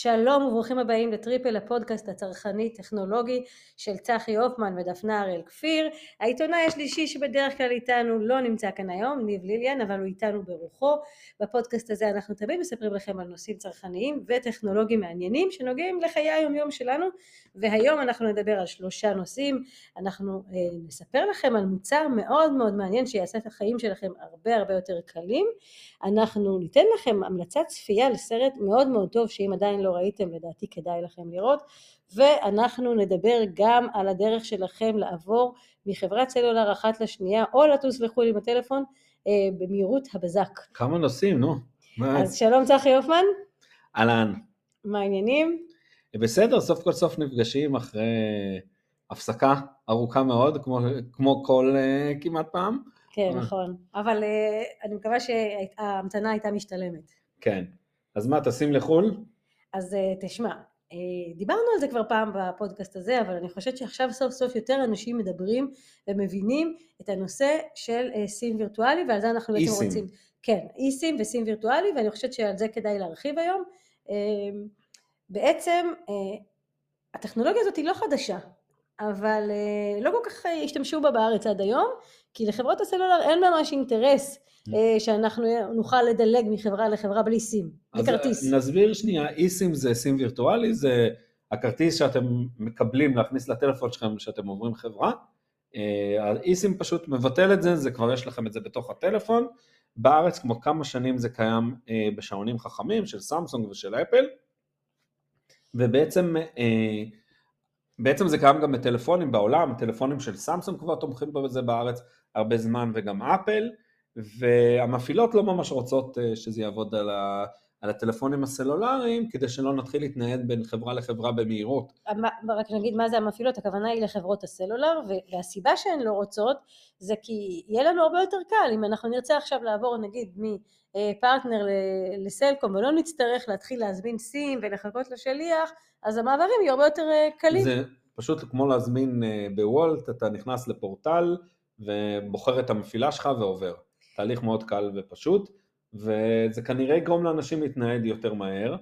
שלום וברוכים הבאים לטריפל הפודקאסט הצרכני טכנולוגי של צחי הופמן ודפנה אראל כפיר. העיתונאי השלישי שבדרך כלל איתנו לא נמצא כאן היום, ניב ליליאן, אבל הוא איתנו ברוחו. בפודקאסט הזה אנחנו תמיד מספרים לכם על נושאים צרכניים וטכנולוגיים מעניינים שנוגעים לחיי היומיום שלנו, והיום אנחנו נדבר על שלושה נושאים. אנחנו אה, נספר לכם על מוצר מאוד מאוד מעניין שיעשה את החיים שלכם הרבה הרבה יותר קלים. אנחנו ניתן לכם המלצת צפייה לסרט מאוד מאוד טוב שאם עדיין לא ראיתם לדעתי כדאי לכם לראות ואנחנו נדבר גם על הדרך שלכם לעבור מחברת סלולר אחת לשנייה או לטוס לחו"ל עם הטלפון אה, במהירות הבזק. כמה נושאים נו. אז שלום צחי הופמן. אהלן. מה העניינים? בסדר, סוף כל סוף נפגשים אחרי הפסקה ארוכה מאוד, כמו, כמו כל uh, כמעט פעם. כן, נכון. אבל uh, אני מקווה שההמתנה הייתה משתלמת. כן. אז מה, טסים לחו"ל? אז uh, תשמע, uh, דיברנו על זה כבר פעם בפודקאסט הזה, אבל אני חושבת שעכשיו סוף סוף יותר אנשים מדברים ומבינים את הנושא של uh, סים וירטואלי, ועל זה אנחנו בעצם רוצים... כן, אי סים וסים וירטואלי, ואני חושבת שעל זה כדאי להרחיב היום. בעצם הטכנולוגיה הזאת היא לא חדשה, אבל uh, לא כל כך השתמשו בה בארץ עד היום, כי לחברות הסלולר אין ממש אינטרס mm. אה, שאנחנו נוכל לדלג מחברה לחברה בלי סים, בלי כרטיס. אז נסביר שנייה, אי סים זה סים וירטואלי, זה הכרטיס שאתם מקבלים להכניס לטלפון שלכם כשאתם עוברים חברה. האי סים פשוט מבטל את זה, זה כבר יש לכם את זה בתוך הטלפון. בארץ כמו כמה שנים זה קיים אה, בשעונים חכמים של סמסונג ושל אפל, ובעצם אה, בעצם זה קיים גם בטלפונים בעולם, טלפונים של סמסונג כבר תומכים בזה בארץ הרבה זמן וגם אפל, והמפעילות לא ממש רוצות אה, שזה יעבוד על, ה, על הטלפונים הסלולריים, כדי שלא נתחיל להתנייד בין חברה לחברה במהירות. רק נגיד מה זה המפעילות, הכוונה היא לחברות הסלולר, והסיבה שהן לא רוצות זה כי יהיה לנו הרבה יותר קל, אם אנחנו נרצה עכשיו לעבור נגיד מפרטנר לסלקום ולא נצטרך להתחיל להזמין סים ולחכות לשליח, אז המעברים יהיו הרבה יותר אה, קלים. זה פשוט כמו להזמין אה, בוולט, אתה נכנס לפורטל ובוחר את המפעילה שלך ועובר. תהליך מאוד קל ופשוט, וזה כנראה יגרום לאנשים להתנהד יותר מהר,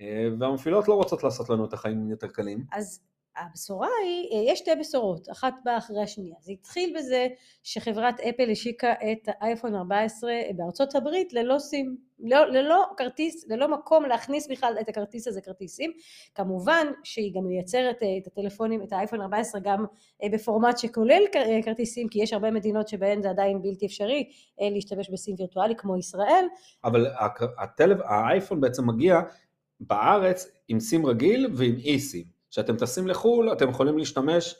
אה, והמפעילות לא רוצות לעשות לנו את החיים יותר קלים. אז הבשורה היא, אה, יש שתי בשורות, אחת באה אחרי השנייה. זה התחיל בזה שחברת אפל השיקה את האייפון 14 בארצות הברית ללא סים, ללא, ללא כרטיס, ללא מקום להכניס בכלל את הכרטיס הזה כרטיסים. כמובן שהיא גם מייצרת אה, את הטלפונים, את האייפון 14 גם אה, בפורמט שכולל כרטיסים, כי יש הרבה מדינות שבהן זה עדיין בלתי אפשרי להשתמש בסים וירטואלי כמו ישראל. אבל הטלפ... האייפון בעצם מגיע בארץ עם סים רגיל ועם אי סים. כשאתם טסים לחו"ל אתם יכולים להשתמש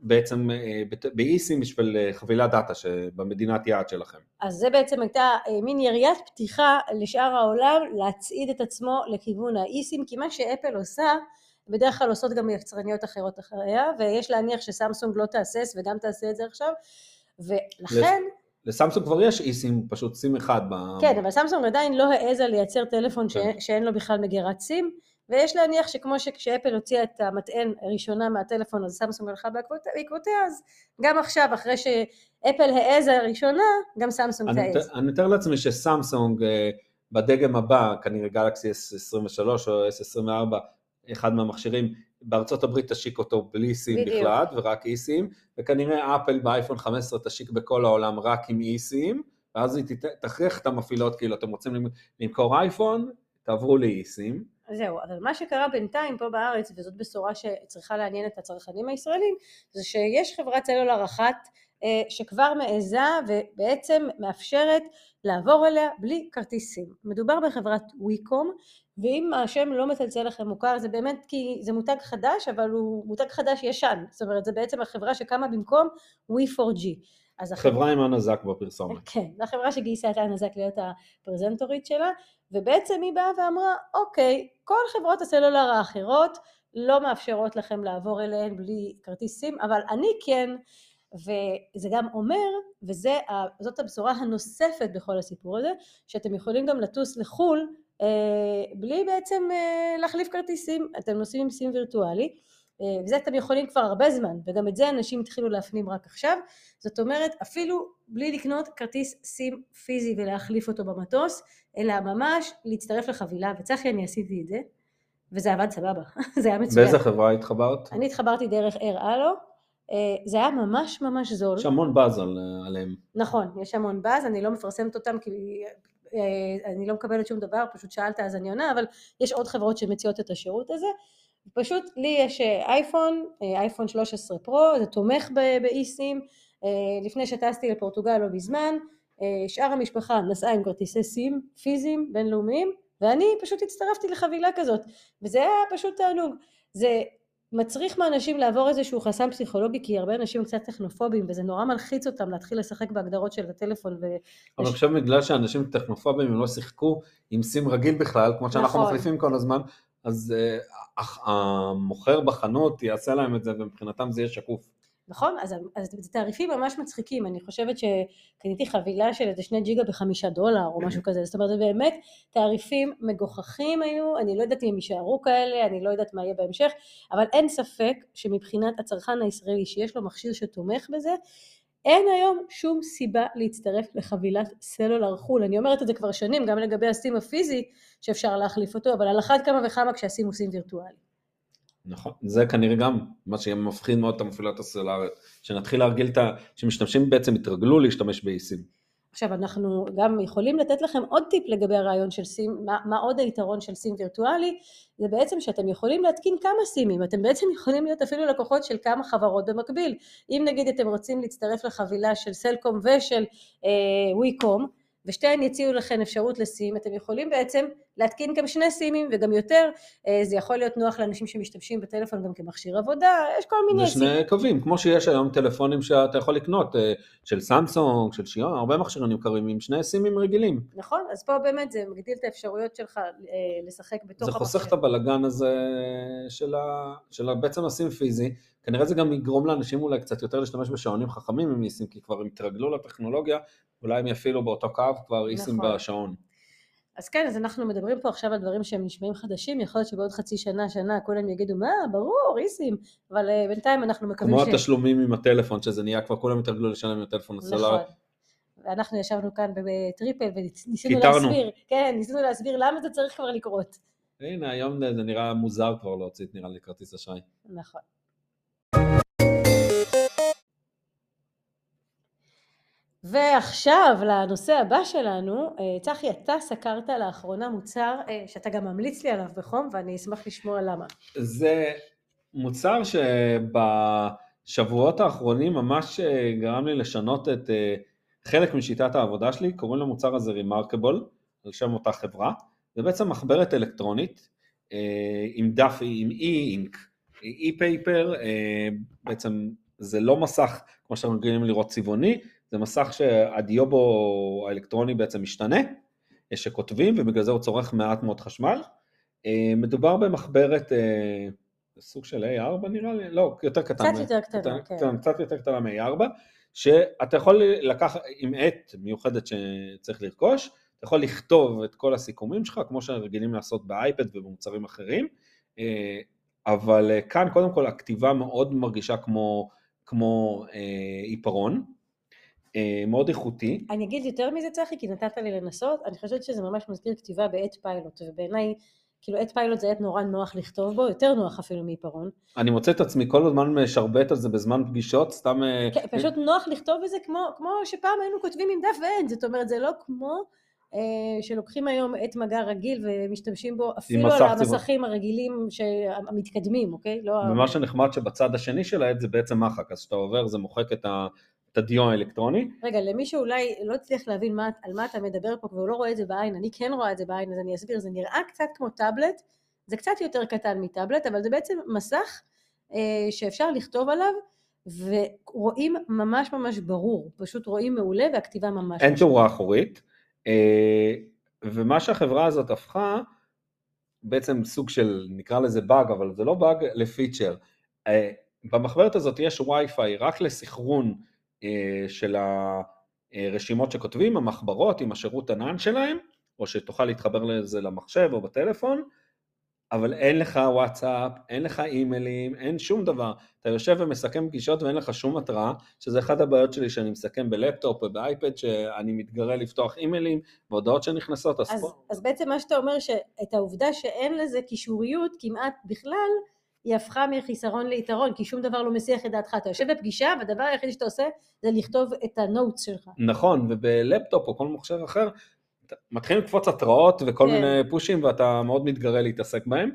בעצם אה, באיסים בשביל אה, חבילת דאטה שבמדינת יעד שלכם. אז זה בעצם הייתה אה, מין יריית פתיחה לשאר העולם להצעיד את עצמו לכיוון האיסים, כי מה שאפל עושה, בדרך כלל עושות גם יצרניות אחרות אחריה, ויש להניח שסמסונג לא תהסס וגם תעשה את זה עכשיו, ולכן... לסמסונג כבר יש eSIM, פשוט סים אחד. ב... כן, אבל סמסונג עדיין לא העזה לייצר טלפון כן. שאין לו בכלל מגירת סים. ויש להניח שכמו שכשאפל הוציאה את המטען הראשונה מהטלפון אז סמסונג הלכה בעקבותיה אז גם עכשיו אחרי שאפל העזה הראשונה גם סמסונג תעז. אני מתאר לעצמי שסמסונג אה, בדגם הבא כנראה גלקסי S23 או S24 אחד מהמכשירים בארצות הברית תשיק אותו בלי סים בדיוק. בכלל ורק אי סים וכנראה אפל באייפון 15 תשיק בכל העולם רק עם אי סים ואז היא תכריח את המפעילות כאילו אתם רוצים למכור אייפון תעברו לאי סים זהו, אבל מה שקרה בינתיים פה בארץ, וזאת בשורה שצריכה לעניין את הצרכנים הישראלים, זה שיש חברת סלולר אחת אה, שכבר מעיזה ובעצם מאפשרת לעבור אליה בלי כרטיסים. מדובר בחברת ויקום, ואם השם לא מצלצל לכם מוכר זה באמת כי זה מותג חדש אבל הוא מותג חדש ישן זאת אומרת זה בעצם החברה שקמה במקום We4G אז חברה עם הנזק בפרסומת. כן, זו החברה שגייסה את הנזק להיות הפרזנטורית שלה, ובעצם היא באה ואמרה, אוקיי, כל חברות הסלולר האחרות לא מאפשרות לכם לעבור אליהן בלי כרטיס סים, אבל אני כן, וזה גם אומר, וזאת הבשורה הנוספת בכל הסיפור הזה, שאתם יכולים גם לטוס לחו"ל אה, בלי בעצם אה, להחליף כרטיסים, אתם נוסעים עם סים וירטואלי, אה, וזה אתם יכולים כבר הרבה זמן, וגם את זה אנשים התחילו להפנים רק עכשיו, זאת אומרת אפילו בלי לקנות כרטיס סים פיזי ולהחליף אותו במטוס, אלא ממש להצטרף לחבילה, וצחי אני עשיתי את זה, וזה עבד סבבה, זה היה מצוין. באיזה חברה התחברת? אני התחברתי דרך אר אלו, אה, זה היה ממש ממש זול. יש המון באז על, עליהם. נכון, יש המון באז, אני לא מפרסמת אותם כי אה, אני לא מקבלת שום דבר, פשוט שאלת אז אני עונה, אבל יש עוד חברות שמציעות את השירות הזה. פשוט לי יש אייפון, אייפון 13 פרו, זה תומך באיסים, לפני שטסתי לפורטוגל לא מזמן, שאר המשפחה נסעה עם כרטיסי סים פיזיים בינלאומיים ואני פשוט הצטרפתי לחבילה כזאת וזה היה פשוט תענוג זה מצריך מאנשים לעבור איזשהו חסם פסיכולוגי כי הרבה אנשים קצת טכנופובים וזה נורא מלחיץ אותם להתחיל לשחק בהגדרות של הטלפון. ו... אבל חושב בגלל שאנשים טכנופובים הם לא שיחקו עם סים רגיל בכלל כמו שאנחנו נכון. מחליפים כל הזמן אז uh, המוכר בחנות יעשה להם את זה ומבחינתם זה יהיה שקוף. נכון? אז, אז זה תעריפים ממש מצחיקים, אני חושבת שקניתי חבילה של איזה שני ג'יגה בחמישה דולר או משהו כזה, זאת אומרת זה באמת תעריפים מגוחכים היו, אני לא יודעת אם הם יישארו כאלה, אני לא יודעת מה יהיה בהמשך, אבל אין ספק שמבחינת הצרכן הישראלי שיש לו מכשיר שתומך בזה, אין היום שום סיבה להצטרף לחבילת סלולר חו"ל. אני אומרת את זה כבר שנים, גם לגבי הסים הפיזי שאפשר להחליף אותו, אבל על אחת כמה וכמה כשהסים הוא סים וירטואלי. נכון, זה כנראה גם מה שמפחיד מאוד את המפעילות הסלולריות, שנתחיל להרגיל את ה... שמשתמשים בעצם יתרגלו להשתמש באיסים. עכשיו אנחנו גם יכולים לתת לכם עוד טיפ לגבי הרעיון של סים, מה, מה עוד היתרון של סים וירטואלי, זה בעצם שאתם יכולים להתקין כמה סימים, אתם בעצם יכולים להיות אפילו לקוחות של כמה חברות במקביל, אם נגיד אתם רוצים להצטרף לחבילה של סלקום ושל אה, וויקום, ושתיהן יציעו לכם אפשרות לסים, אתם יכולים בעצם להתקין גם שני סימים וגם יותר, אה, זה יכול להיות נוח לאנשים שמשתמשים בטלפון גם כמכשיר עבודה, יש כל מיני סימים. זה שני קווים, כמו שיש היום טלפונים שאתה יכול לקנות, אה, של סמסונג, של שיון, הרבה מכשירים נמכרים עם שני סימים רגילים. נכון, אז פה באמת זה מגדיל את האפשרויות שלך אה, לשחק בתוך המכשיר. זה חוסך את הבלגן הזה של, ה... של בעצם הסים פיזי, כנראה זה גם יגרום לאנשים אולי קצת יותר להשתמש בשעונים חכמים עם איסים, כי כבר הם התרגלו לטכנולוגיה, אולי הם יפעילו באותו קו כבר איסים נכון. בשעון. אז כן, אז אנחנו מדברים פה עכשיו על דברים שהם נשמעים חדשים, יכול להיות שבעוד חצי שנה, שנה, כולם יגידו, מה, ברור, איסים, אבל uh, בינתיים אנחנו מקווים ש... כמו התשלומים עם הטלפון, שזה נהיה כבר, כולם התרגלו לשלם עם הטלפון הסלולרי. נכון. ואנחנו ישבנו כאן בטריפל וניסינו להסביר, כן, ניסינו להסביר למה זה צריך כבר לקרות. הנה, היום זה נראה מוזר כבר להוציא, נראה לי, כרטיס אשראי. נכון. ועכשיו לנושא הבא שלנו, אה, צחי אתה סקרת לאחרונה מוצר אה, שאתה גם ממליץ לי עליו בחום ואני אשמח לשמוע למה. זה מוצר שבשבועות האחרונים ממש אה, גרם לי לשנות את חלק משיטת העבודה שלי, קוראים למוצר הזה Remarkable, על שם אותה חברה, זה בעצם מחברת אלקטרונית עם דף, עם אי-אינק, אי-פייפר, בעצם זה לא מסך כמו שאנחנו רגילים לראות צבעוני, זה מסך שהדיובו האלקטרוני בעצם משתנה, שכותבים ובגלל זה הוא צורך מעט מאוד חשמל. אה, מדובר במחברת אה, סוג של A4 נראה לי, לא, יותר קטן. קצת יותר קטנה, כן. כן. קצת יותר קטנה מ-A4, שאתה יכול לקחת עם עט מיוחדת שצריך לרכוש, אתה יכול לכתוב את כל הסיכומים שלך, כמו שרגילים לעשות באייפד ובמוצרים אחרים, אה, אבל כאן קודם כל הכתיבה מאוד מרגישה כמו, כמו עיפרון, אה, מאוד איכותי. אני אגיד יותר מזה צחי, כי נתת לי לנסות, אני חושבת שזה ממש מזכיר כתיבה בעט פיילוט, ובעיניי, כאילו עט פיילוט זה עט נורא נוח לכתוב בו, יותר נוח אפילו מעיפרון. אני מוצא את עצמי כל הזמן משרבט על זה בזמן פגישות, סתם... אה, כן, פשוט נוח לכתוב בזה כמו, כמו שפעם היינו כותבים עם דף ועד, זאת אומרת זה לא כמו אה, שלוקחים היום עט מגע רגיל ומשתמשים בו אפילו על המסכים הרגילים המתקדמים, אוקיי? לא... ומה שנחמד שבצד השני של העט זה בעצם מחק, אז כשאתה עובר זה מוחק את ה... את הדיו האלקטרוני. רגע, למי שאולי לא הצליח להבין מה, על מה אתה מדבר פה והוא לא רואה את זה בעין, אני כן רואה את זה בעין, אז אני אסביר, זה נראה קצת כמו טאבלט, זה קצת יותר קטן מטאבלט, אבל זה בעצם מסך אה, שאפשר לכתוב עליו, ורואים ממש ממש ברור, פשוט רואים מעולה והכתיבה ממש... אין תאורה אחורית, אה, ומה שהחברה הזאת הפכה, בעצם סוג של, נקרא לזה באג, אבל זה לא באג, לפיצ'ר. אה, במחברת הזאת יש וי-פיי רק לסחרון של הרשימות שכותבים, המחברות עם השירות ענן שלהם, או שתוכל להתחבר לזה למחשב או בטלפון, אבל אין לך וואטסאפ, אין לך אימיילים, אין שום דבר. אתה יושב ומסכם פגישות ואין לך שום התראה, שזה אחת הבעיות שלי שאני מסכם בלפטופ ובאייפד, שאני מתגרה לפתוח אימיילים והודעות שנכנסות. אז, אז, אז בעצם מה שאתה אומר, שאת העובדה שאין לזה קישוריות כמעט בכלל, היא הפכה מחיסרון ליתרון, כי שום דבר לא מסיח את דעתך. אתה יושב בפגישה, והדבר היחיד שאתה עושה זה לכתוב את ה notes שלך. נכון, ובלפטופ או כל מחשב אחר, מתחילים לקפוץ התראות וכל כן. מיני פושים ואתה מאוד מתגרה להתעסק בהם.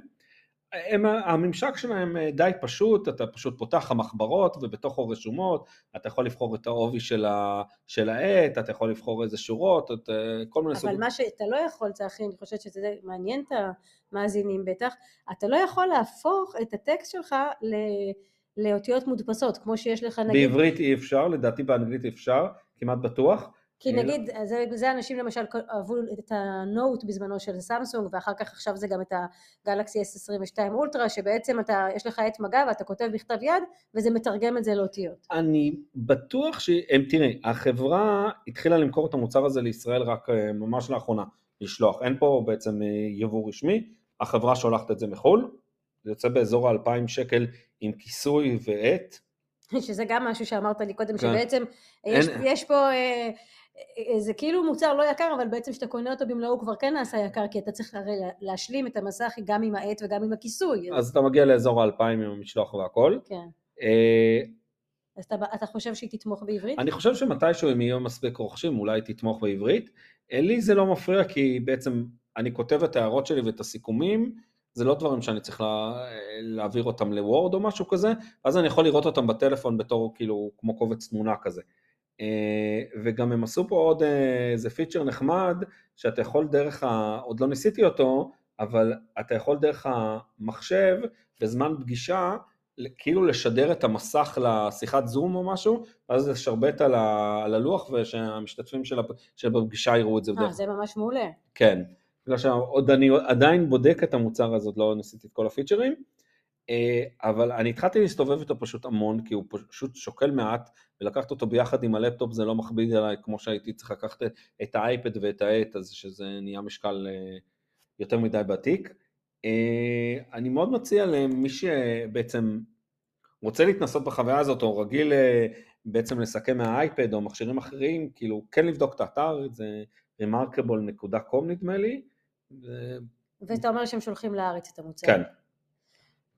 הם, הממשק שלהם אה, די פשוט, אתה פשוט פותח המחברות ובתוכו רשומות, אתה יכול לבחור את העובי של, ה, של העט, אתה יכול לבחור איזה שורות, את, אה, כל מיני סוגים. אבל מה שאתה לא יכול, צחי, אני חושבת שזה מעניין את המאזינים בטח, אתה לא יכול להפוך את הטקסט שלך ל... לאותיות מודפסות, כמו שיש לך נגיד... בעברית אי אפשר, לדעתי באנגלית אפשר, כמעט בטוח. כי נגיד, זה, זה אנשים למשל אהבו את הנוט בזמנו של סמסונג, ואחר כך עכשיו זה גם את הגלקסי S22 אולטרה, שבעצם אתה, יש לך עט מגע ואתה כותב בכתב יד, וזה מתרגם את זה לאותיות. אני בטוח שהם, תראי, החברה התחילה למכור את המוצר הזה לישראל רק אה, ממש לאחרונה, לשלוח. אין פה בעצם אה, יבוא רשמי, החברה שולחת את זה מחו"ל, זה יוצא באזור ה-2,000 שקל עם כיסוי ועט. שזה גם משהו שאמרת לי קודם, כן. שבעצם אין... יש, יש פה... אה, זה כאילו מוצר לא יקר, אבל בעצם כשאתה קונה אותו במלואו הוא כבר כן נעשה יקר, כי אתה צריך הרי להשלים את המסך גם עם העט וגם עם הכיסוי. אז אתה מגיע לאזור האלפיים עם המשלוח והכל. כן. אה, אז אתה, אתה חושב שהיא תתמוך בעברית? אני חושב שמתישהו אם יהיו מספיק רוכשים, אולי תתמוך בעברית. אה, לי זה לא מפריע, כי בעצם אני כותב את ההערות שלי ואת הסיכומים, זה לא דברים שאני צריך לה, להעביר אותם לוורד או משהו כזה, אז אני יכול לראות אותם בטלפון בתור כאילו כמו קובץ תמונה כזה. אה, וגם הם עשו פה עוד אה, איזה פיצ'ר נחמד, שאתה יכול דרך, ה... עוד לא ניסיתי אותו, אבל אתה יכול דרך המחשב בזמן פגישה, כאילו לשדר את המסך לשיחת זום או משהו, ואז לשרבט על, ה... על הלוח ושהמשתתפים של, הפ... של הפגישה יראו את זה. אה, זה ממש מעולה. כן. בגלל שעוד אני עדיין בודק את המוצר הזה, לא ניסיתי את כל הפיצ'רים, אבל אני התחלתי להסתובב איתו פשוט המון, כי הוא פשוט שוקל מעט, ולקחת אותו ביחד עם הלפטופ זה לא מכביד עליי כמו שהייתי צריך לקחת את האייפד ואת העט, אז שזה נהיה משקל אה, יותר מדי בתיק. אה, אני מאוד מציע למי שבעצם רוצה להתנסות בחוויה הזאת, או רגיל בעצם לסכם מהאייפד או מכשירים אחרים, כאילו כן לבדוק את האתר, זה remarkable.com נדמה לי. ואתה אומר שהם שולחים לארץ את המוצר. כן.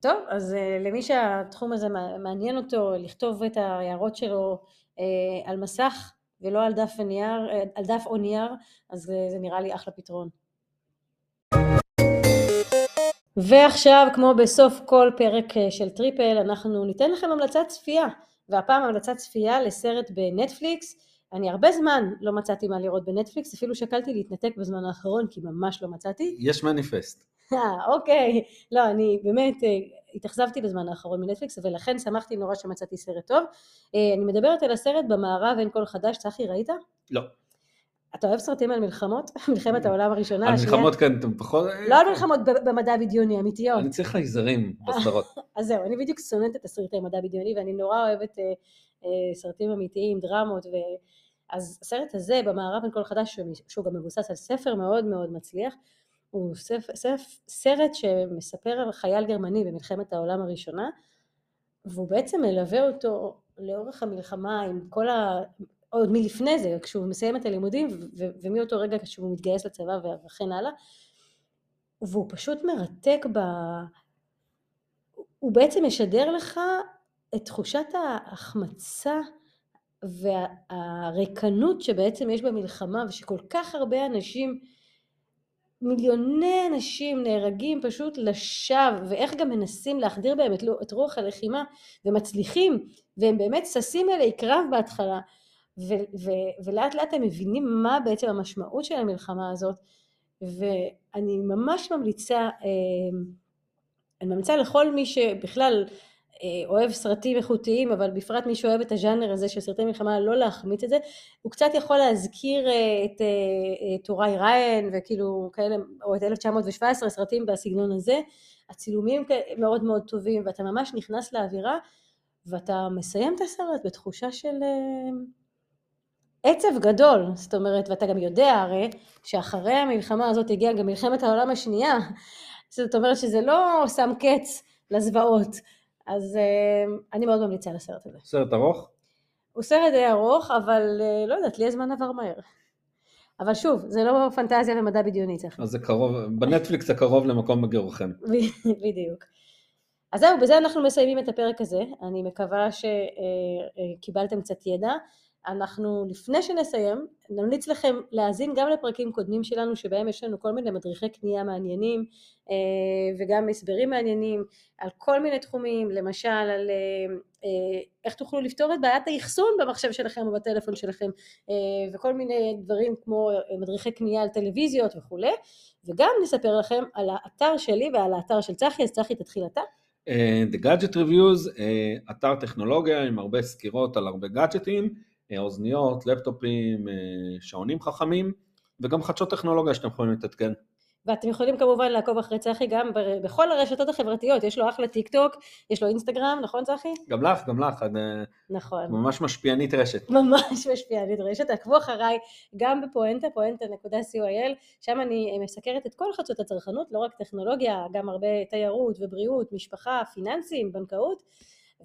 טוב, אז uh, למי שהתחום הזה מעניין אותו, לכתוב את ההערות שלו uh, על מסך ולא על דף, ונייר, uh, על דף או נייר, אז זה נראה לי אחלה פתרון. ועכשיו, כמו בסוף כל פרק של טריפל, אנחנו ניתן לכם המלצת צפייה, והפעם המלצת צפייה לסרט בנטפליקס. אני הרבה זמן לא מצאתי מה לראות בנטפליקס, אפילו שקלתי להתנתק בזמן האחרון, כי ממש לא מצאתי. יש מניפסט. אה, אוקיי. לא, אני באמת אה, התאכזבתי בזמן האחרון מנטפליקס, ולכן שמחתי נורא שמצאתי סרט טוב. אה, אני מדברת על הסרט במערב אין כל חדש, צחי, ראית? לא. אתה אוהב סרטים על מלחמות? מלחמת העולם הראשונה, על מלחמות כאן, אתם פחות... לא על מלחמות במדע בדיוני, אמיתיות. אני צריך חייזרים בסדרות. אז זהו, אני בדיוק שונאת את הסרטי מדע בדיוני, ואני נורא אוהבת סרטים אמיתיים, דרמות, ו... אז הסרט הזה, במערב אין כל חדש, שהוא גם מבוסס על ספר מאוד מאוד מצליח, הוא ספ, ספ, סרט שמספר על חייל גרמני במלחמת העולם הראשונה, והוא בעצם מלווה אותו לאורך המלחמה עם כל ה... עוד מלפני זה, כשהוא מסיים את הלימודים, ו- ומאותו רגע כשהוא מתגייס לצבא וכן הלאה, והוא פשוט מרתק ב... הוא בעצם משדר לך את תחושת ההחמצה והריקנות שבעצם יש במלחמה, ושכל כך הרבה אנשים מיליוני אנשים נהרגים פשוט לשווא, ואיך גם מנסים להחדיר בהם את, את רוח הלחימה, ומצליחים, והם באמת ששים אלי קרב בהתחלה, ו, ו, ולאט לאט הם מבינים מה בעצם המשמעות של המלחמה הזאת, ואני ממש ממליצה, אה, אני ממליצה לכל מי שבכלל אוהב סרטים איכותיים, אבל בפרט מי שאוהב את הז'אנר הזה של סרטי מלחמה, לא להחמיץ את זה. הוא קצת יכול להזכיר אה, את אה, טוראי ריין וכאילו כאלה, או את 1917, סרטים בסגנון הזה. הצילומים מאוד מאוד טובים, ואתה ממש נכנס לאווירה, ואתה מסיים את הסרט בתחושה של עצב גדול, זאת אומרת, ואתה גם יודע הרי שאחרי המלחמה הזאת הגיעה גם מלחמת העולם השנייה, זאת אומרת שזה לא שם קץ לזוועות. אז אה, אני מאוד ממליצה לסרט הזה. סרט ארוך? הוא סרט די ארוך, אבל אה, לא יודעת, לי הזמן עבר מהר. אבל שוב, זה לא פנטזיה ומדע בדיוני צריך. אז זה קרוב, בנטפליקס זה קרוב למקום מגירוכם. בדיוק. אז זהו, בזה אנחנו מסיימים את הפרק הזה. אני מקווה שקיבלתם קצת ידע. אנחנו, לפני שנסיים, נמליץ לכם להאזין גם לפרקים קודמים שלנו, שבהם יש לנו כל מיני מדריכי קנייה מעניינים, אה, וגם הסברים מעניינים על כל מיני תחומים, למשל על אה, אה, איך תוכלו לפתור את בעיית האחסון במחשב שלכם או בטלפון שלכם, וכל מיני דברים כמו מדריכי קנייה על טלוויזיות וכולי, וגם נספר לכם על האתר שלי ועל האתר של צחי, אז צחי תתחיל אתה. The Gadget Reviews, אתר טכנולוגיה עם הרבה סקירות על הרבה גאדג'טים. אוזניות, לפטופים, אה, שעונים חכמים, וגם חדשות טכנולוגיה שאתם יכולים להתעדכן. ואתם יכולים כמובן לעקוב אחרי צחי גם בכל הרשתות החברתיות, יש לו אחלה טיק טוק, יש לו אינסטגרם, נכון צחי? גם לך, גם לך, את אה, נכון. ממש משפיענית רשת. ממש משפיענית רשת, עקבו אחריי גם בפואנטה, פואנטה.co.il, שם אני אה, מסקרת את כל חדשות הצרכנות, לא רק טכנולוגיה, גם הרבה תיירות ובריאות, משפחה, פיננסים, בנקאות,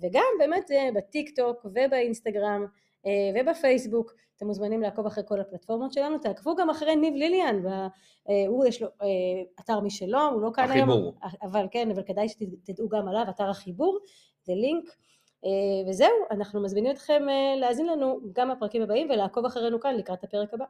וגם באמת בטיק טוק ובאינסטגרם. אה, ובפייסבוק, אתם מוזמנים לעקוב אחרי כל הפלטפורמות שלנו, תעקבו גם אחרי ניב ליליאן, אה, הוא יש לו אה, אתר משלו, הוא לא כאן היום, החיבור. אבל כן, אבל כדאי שתדעו גם עליו, אתר החיבור, זה לינק, וזהו, אנחנו מזמינים אתכם להאזין לנו גם בפרקים הבאים ולעקוב אחרינו כאן לקראת הפרק הבא.